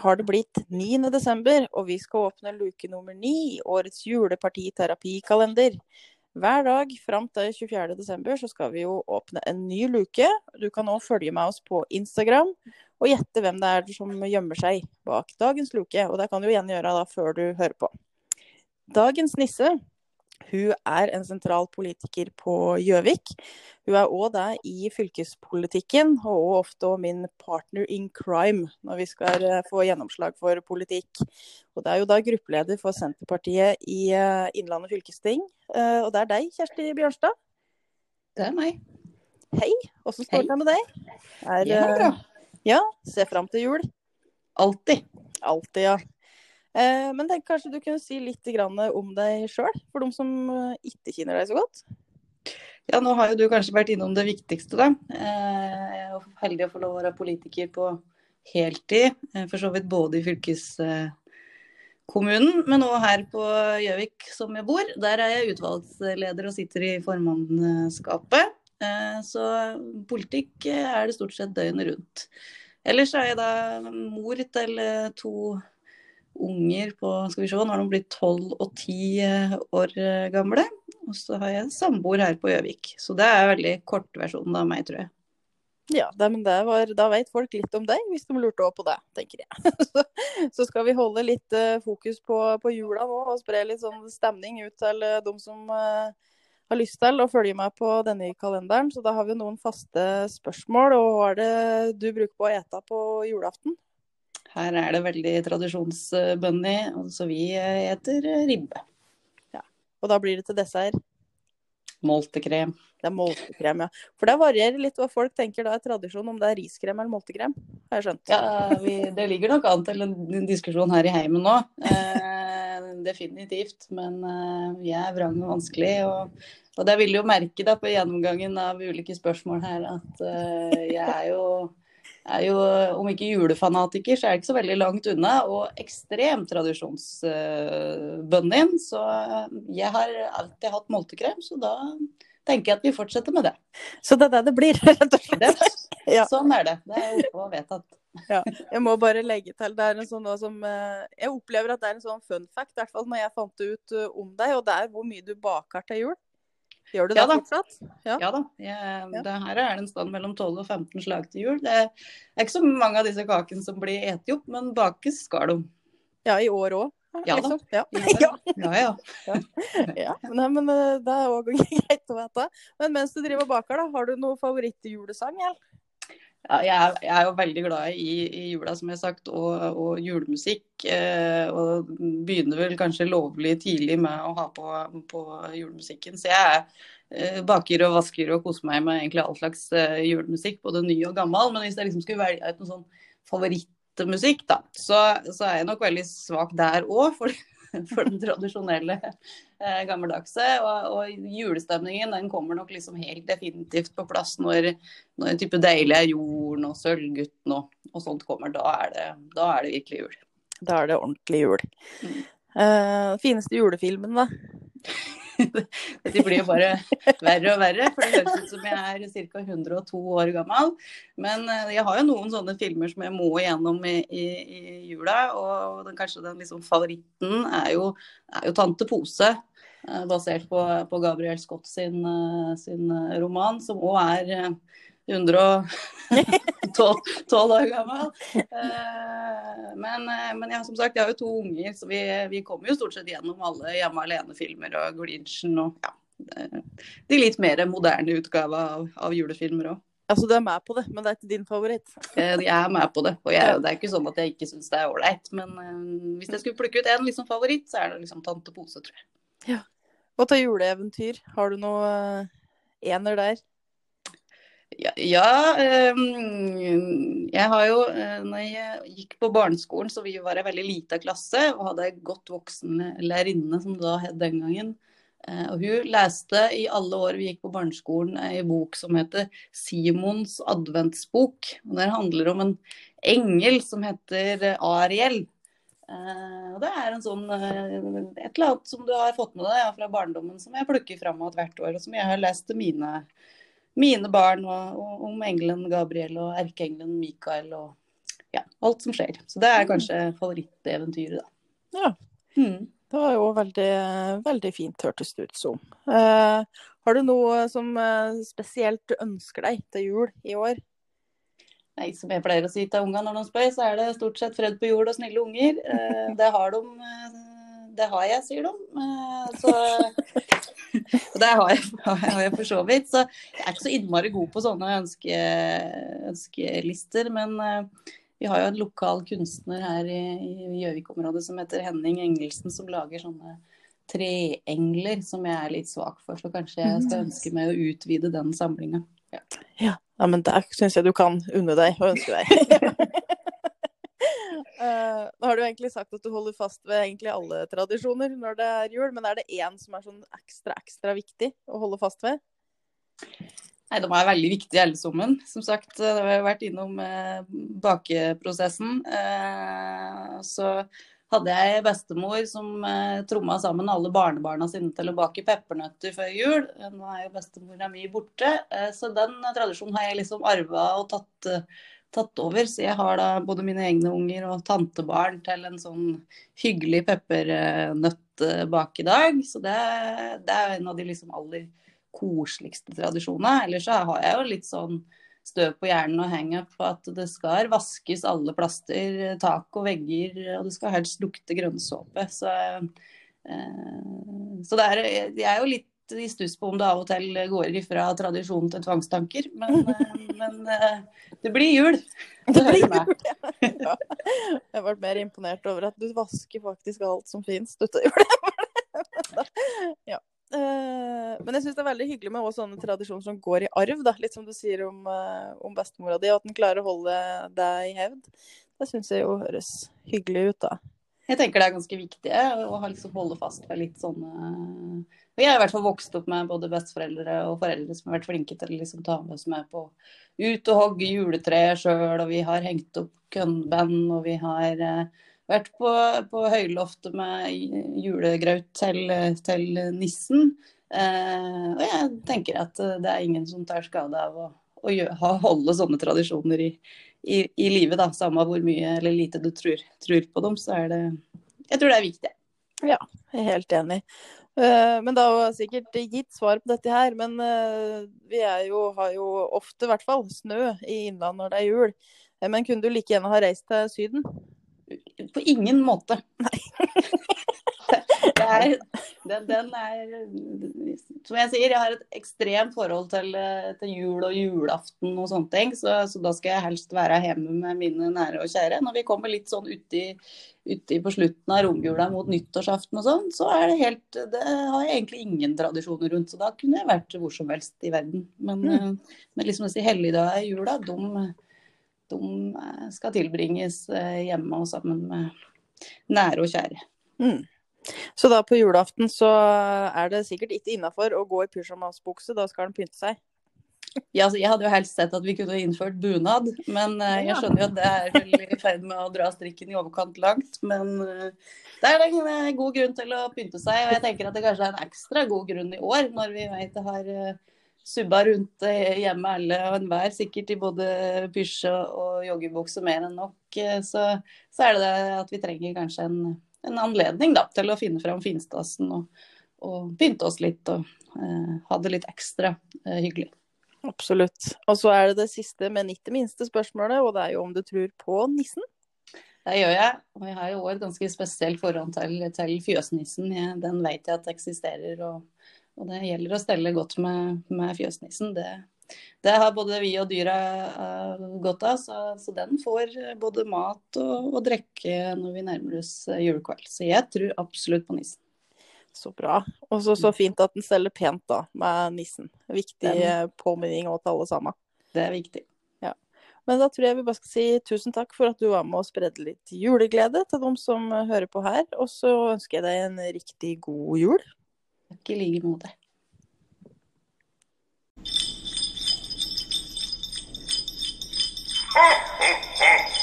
har det blitt 9. desember, og vi skal åpne luke nummer 9 i årets julepartiterapikalender. Hver dag fram til 24. desember så skal vi jo åpne en ny luke. Du kan òg følge med oss på Instagram og gjette hvem det er som gjemmer seg bak dagens luke. Og det kan du igjen gjøre da før du hører på. Dagens nisse hun er en sentral politiker på Gjøvik. Hun er òg det i fylkespolitikken, og ofte min partner in crime når vi skal eh, få gjennomslag for politikk. Og Det er jo da gruppeleder for Senterpartiet i eh, Innlandet fylkesting. Eh, og det er deg, Kjersti Bjørnstad. Det er meg. Hei. Åssen står det med deg? Er, det er bra. Ja, ser fram til jul? Alltid. Alltid, ja. Eh, men tenk kanskje du kunne si litt om deg sjøl, for de som eh, ikke kjenner deg så godt? Ja, nå har jo du kanskje vært innom det viktigste, da. Eh, jeg er heldig å få lov å være politiker på heltid. For så vidt både i fylkeskommunen, men òg her på Gjøvik som jeg bor. Der er jeg utvalgsleder og sitter i formannskapet. Så politikk er det stort sett døgnet rundt. Ellers er jeg da mor til to unger på skal vi se, nå har de blitt tolv og ti eh, år eh, gamle. Og så har jeg en samboer her på Gjøvik. Så det er veldig kortversjonen av meg, tror jeg. Ja, det, men det var, da vet folk litt om deg, hvis de lurte også på det, tenker jeg. så, så, skal vi holde litt uh, fokus på, på, jula nå, og spre litt sånn stemning ut til de som har lyst til å følge med på denne kalenderen. Så da har vi noen faste spørsmål. Og hva er det du bruker på å ete på julaften? Her er det veldig tradisjonsbunny, så vi eter ribbe. Ja. Og da blir det til dessert? Moltekrem. Det er moltekrem, ja. For det varierer litt hva folk tenker da er tradisjon, om det er riskrem eller moltekrem. Har jeg skjønt. Ja, vi, Det ligger nok an til en diskusjon her i heimen nå. Eh, definitivt. Men eh, vi er vrang og vanskelig. Og, og det vil jo merke da på gjennomgangen av ulike spørsmål her at eh, jeg er jo er jo, om ikke julefanatiker, så er det ikke så veldig langt unna. Og ekstremt tradisjonsbønnen din. Så jeg har alltid hatt multekrem, så da tenker jeg at vi fortsetter med det. Så det er det det blir, rett og slett? Ja. Sånn er det. Det er oppe og vedtatt. Ja, jeg må bare legge til, det er en sånn som, eh, Jeg opplever at det er en sånn fun fact, i hvert fall når jeg fant det ut eh, om deg, og det er hvor mye du baker til jul. Gjør du det ja, fortsatt? Ja, ja da. Jeg, det her er det en stand mellom 12 og 15 slag til jul. Det er ikke så mange av disse kakene som blir spist opp, men bakes skal de. Ja, i år òg? Ja da. Liksom. Ja. ja. ja, ja. ja. Nei, men eh, det er òg greit å vite. Men mens du driver og baker, da, har du noen favorittjulesang? Eller? Jeg, er, jeg, er, jo veldig glad i, i jula, som jeg har sagt, og, og julemusikk. Eh, og begynner vel kanskje lovlig tidlig med å ha på, på julemusikken. Så jeg eh, baker og vasker og koser meg med egentlig all slags eh, julemusikk, både ny og gammel. Men hvis jeg liksom skulle velge ut noen sånn favorittmusikk, da, så, så, er jeg nok veldig svak der òg. For for den tradisjonelle eh, gammeldagse. Og, og, julestemningen den kommer nok liksom helt definitivt på plass når, når en type Deilig er jorden og Sølvgutten og, og, sånt kommer. Da er, det, da er, det, virkelig jul. Da er det ordentlig jul. Mm. Uh, fineste julefilmen, da? De blir jo bare verre og verre, for det høres ut som jeg er ca. 102 år gammel. Men eh, jeg har jo noen sånne filmer som jeg må igjennom i, i, i jula. Og den, kanskje den liksom favoritten er jo, er jo 'Tante Pose'. Eh, basert på, på Gabriel Scott sin, eh, sin roman, som òg er 112 år gammel. Eh, men, eh, men ja, som sagt, jeg har jo to unger, så vi, vi kommer jo stort sett gjennom alle Hjemme alene-filmer og Grinchen og ja, de litt mer moderne utgava av, av, julefilmer òg. Altså du er med på det, men det er ikke din favoritt? Eh, jeg er med på det. Og jeg, det er ikke sånn at jeg ikke syns det er ålreit. Men hvis jeg skulle plukke ut en liksom favoritt, så er det liksom Tante Pose, tror jeg. Ja. Og til juleeventyr, har du noe ener der? Ja, ja um, jeg har jo uh, Når jeg gikk på barneskolen, så var jeg veldig lita klasse og hadde ei godt voksen lærerinne, som da het den gangen. Uh, og hun leste i alle år vi gikk på barneskolen ei bok som heter 'Simons adventsbok'. og Den handler om en engel som heter Ariel. Og Det er en sånn, et eller annet som du har fått med deg ja, fra barndommen, som jeg plukker fram hvert år, og som jeg har lest til mine mine barn og, og, om engelen Gabriel og erkeengelen Mikael og ja, alt som skjer. Så det er kanskje favoritteventyret, da. Ja. Mm. Det var jo veldig, veldig fint, hørtes det ut som. Eh, har du noe som eh, spesielt du ønsker deg til jul i år? Nei, som jeg pleier å si til ungene når de spør, så er det stort sett fred på jord og snille unger. Eh, det har de eh, Det har jeg, sier de. Eh, så og det har jeg, har jeg, for så vidt. Så jeg er ikke så innmari god på sånne ønske, ønskelister. Men eh, vi har jo en lokal kunstner her i Gjøvik-området som heter Henning Engelsen, som lager sånne treengler som jeg er litt svak for. Så kanskje jeg skal ønske meg å utvide den samlinga. Ja. ja. ja, men der syns jeg du kan unne deg å ønske deg. Uh, nå har du egentlig sagt at du holder fast ved egentlig alle tradisjoner når det er jul, men er det én som er sånn ekstra, ekstra viktig å holde fast ved? Nei, De er veldig viktige alle sammen. Som sagt, da har jeg vært innom eh, bakeprosessen. Eh, så hadde jeg bestemor som eh, tromma sammen alle barnebarna sine til å bake peppernøtter før jul. Nå er jo bestemora mi borte, eh, så den tradisjonen har jeg liksom arva og tatt tatt over. Så jeg har da både mine egne unger og tantebarn til en sånn hyggelig peppernøttbak i dag. Så det, det, er en av de liksom aller koseligste tradisjonene. Ellers så har jeg jo litt sånn støv på hjernen og henge på at det skal vaskes alle plaster, tak og vegger, og det skal helst lukte grønnsåpe. Så, eh, så det er, jeg er jo litt i stuss på om det av og til går ifra tradisjon til tvangstanker. Men, eh, men eh, det blir jul. Det blir jul, ja. Jeg har vært mer imponert over at du vasker faktisk alt som fins ute i jula. Ja. Eh, men jeg syns det er veldig hyggelig med også sånne tradisjoner som går i arv. Da. Litt som du sier om, om bestemora di, og at den klarer å holde deg i hevd. Det syns jeg jo høres hyggelig ut, da. Jeg tenker det er ganske viktig å liksom holde fast ved litt sånne Jeg har i hvert fall vokst opp med både besteforeldre og foreldre som har vært flinke til å liksom ta med oss med på ut og hogge juletreet sjøl, og vi har hengt opp kønnband, og vi har eh, vært på, på høyloftet med julegraut til, til nissen. Eh, og jeg tenker at det er ingen som tar skade av å, å gjøre, holde sånne tradisjoner i, i, i livet, da. Samme hvor mye eller lite du tror, tror, på dem, så er det Jeg tror det er viktig. Ja, jeg er helt enig. Uh, men det har sikkert gitt svar på dette her. Men vi vi jo, har jo ofte, i hvert fall, snø i innlandet når det er jul. Uh, men kunne du like gjerne ha reist til Syden? På ingen måte. Nei. er, den, den, er Som jeg sier, jeg har et ekstremt forhold til, til jul og julaften og sånne ting. Så, så, da skal jeg helst være hjemme med mine nære og kjære. Når vi kommer litt sånn uti, uti på slutten av romjula mot nyttårsaften og sånn, så er det helt Det har jeg egentlig ingen tradisjoner rundt. Så da kunne jeg vært hvor som helst i verden. Men, mm. men liksom disse helligdagene i jula, de, de skal tilbringes eh, hjemme og sammen med nære og kjære. Mm. Så da på julaften så er det sikkert ikke innafor å gå i pysjamasbukse, da skal den pynte seg? Ja, altså, jeg hadde jo helst sett at vi kunne innført bunad, men uh, jeg skjønner jo at det er vel i ferd med å dra strikken i overkant langt. Men uh, det er en uh, god grunn til å pynte seg, og jeg tenker at det kanskje er en ekstra god grunn i år, når vi vet det har subba rundt hjemme alle og enhver, sikkert i både pysj og joggebukse mer enn nok, så, så er det det at vi trenger kanskje en en anledning da, til å finne fram finstasen og, og pynte oss litt og eh, ha det litt ekstra eh, hyggelig. Absolutt. Og så er det det siste, men ikke minste spørsmålet, og det er jo om du tror på nissen? Det gjør jeg, og jeg har jo et ganske spesielt forhold til, til fjøsnissen. Jeg, den vet jeg at eksisterer, og, og, det gjelder å stelle godt med, med fjøsnissen. Det, det har både vi og dyra uh, godt av, så, så, den får både mat og, og drikke når vi nærmer oss eh, julekveld. Så jeg tror absolutt på nissen. Så bra. Og så, så fint at den steller pent da, med nissen. Viktig den. Eh, påminning til alle sammen. Det er viktig. Ja. Men da tror jeg vi bare skal si tusen takk for at du var med og spredde litt juleglede til dem som hører på her. Og så ønsker jeg deg en riktig god jul. Takk i like måte. Ha, ha, ha.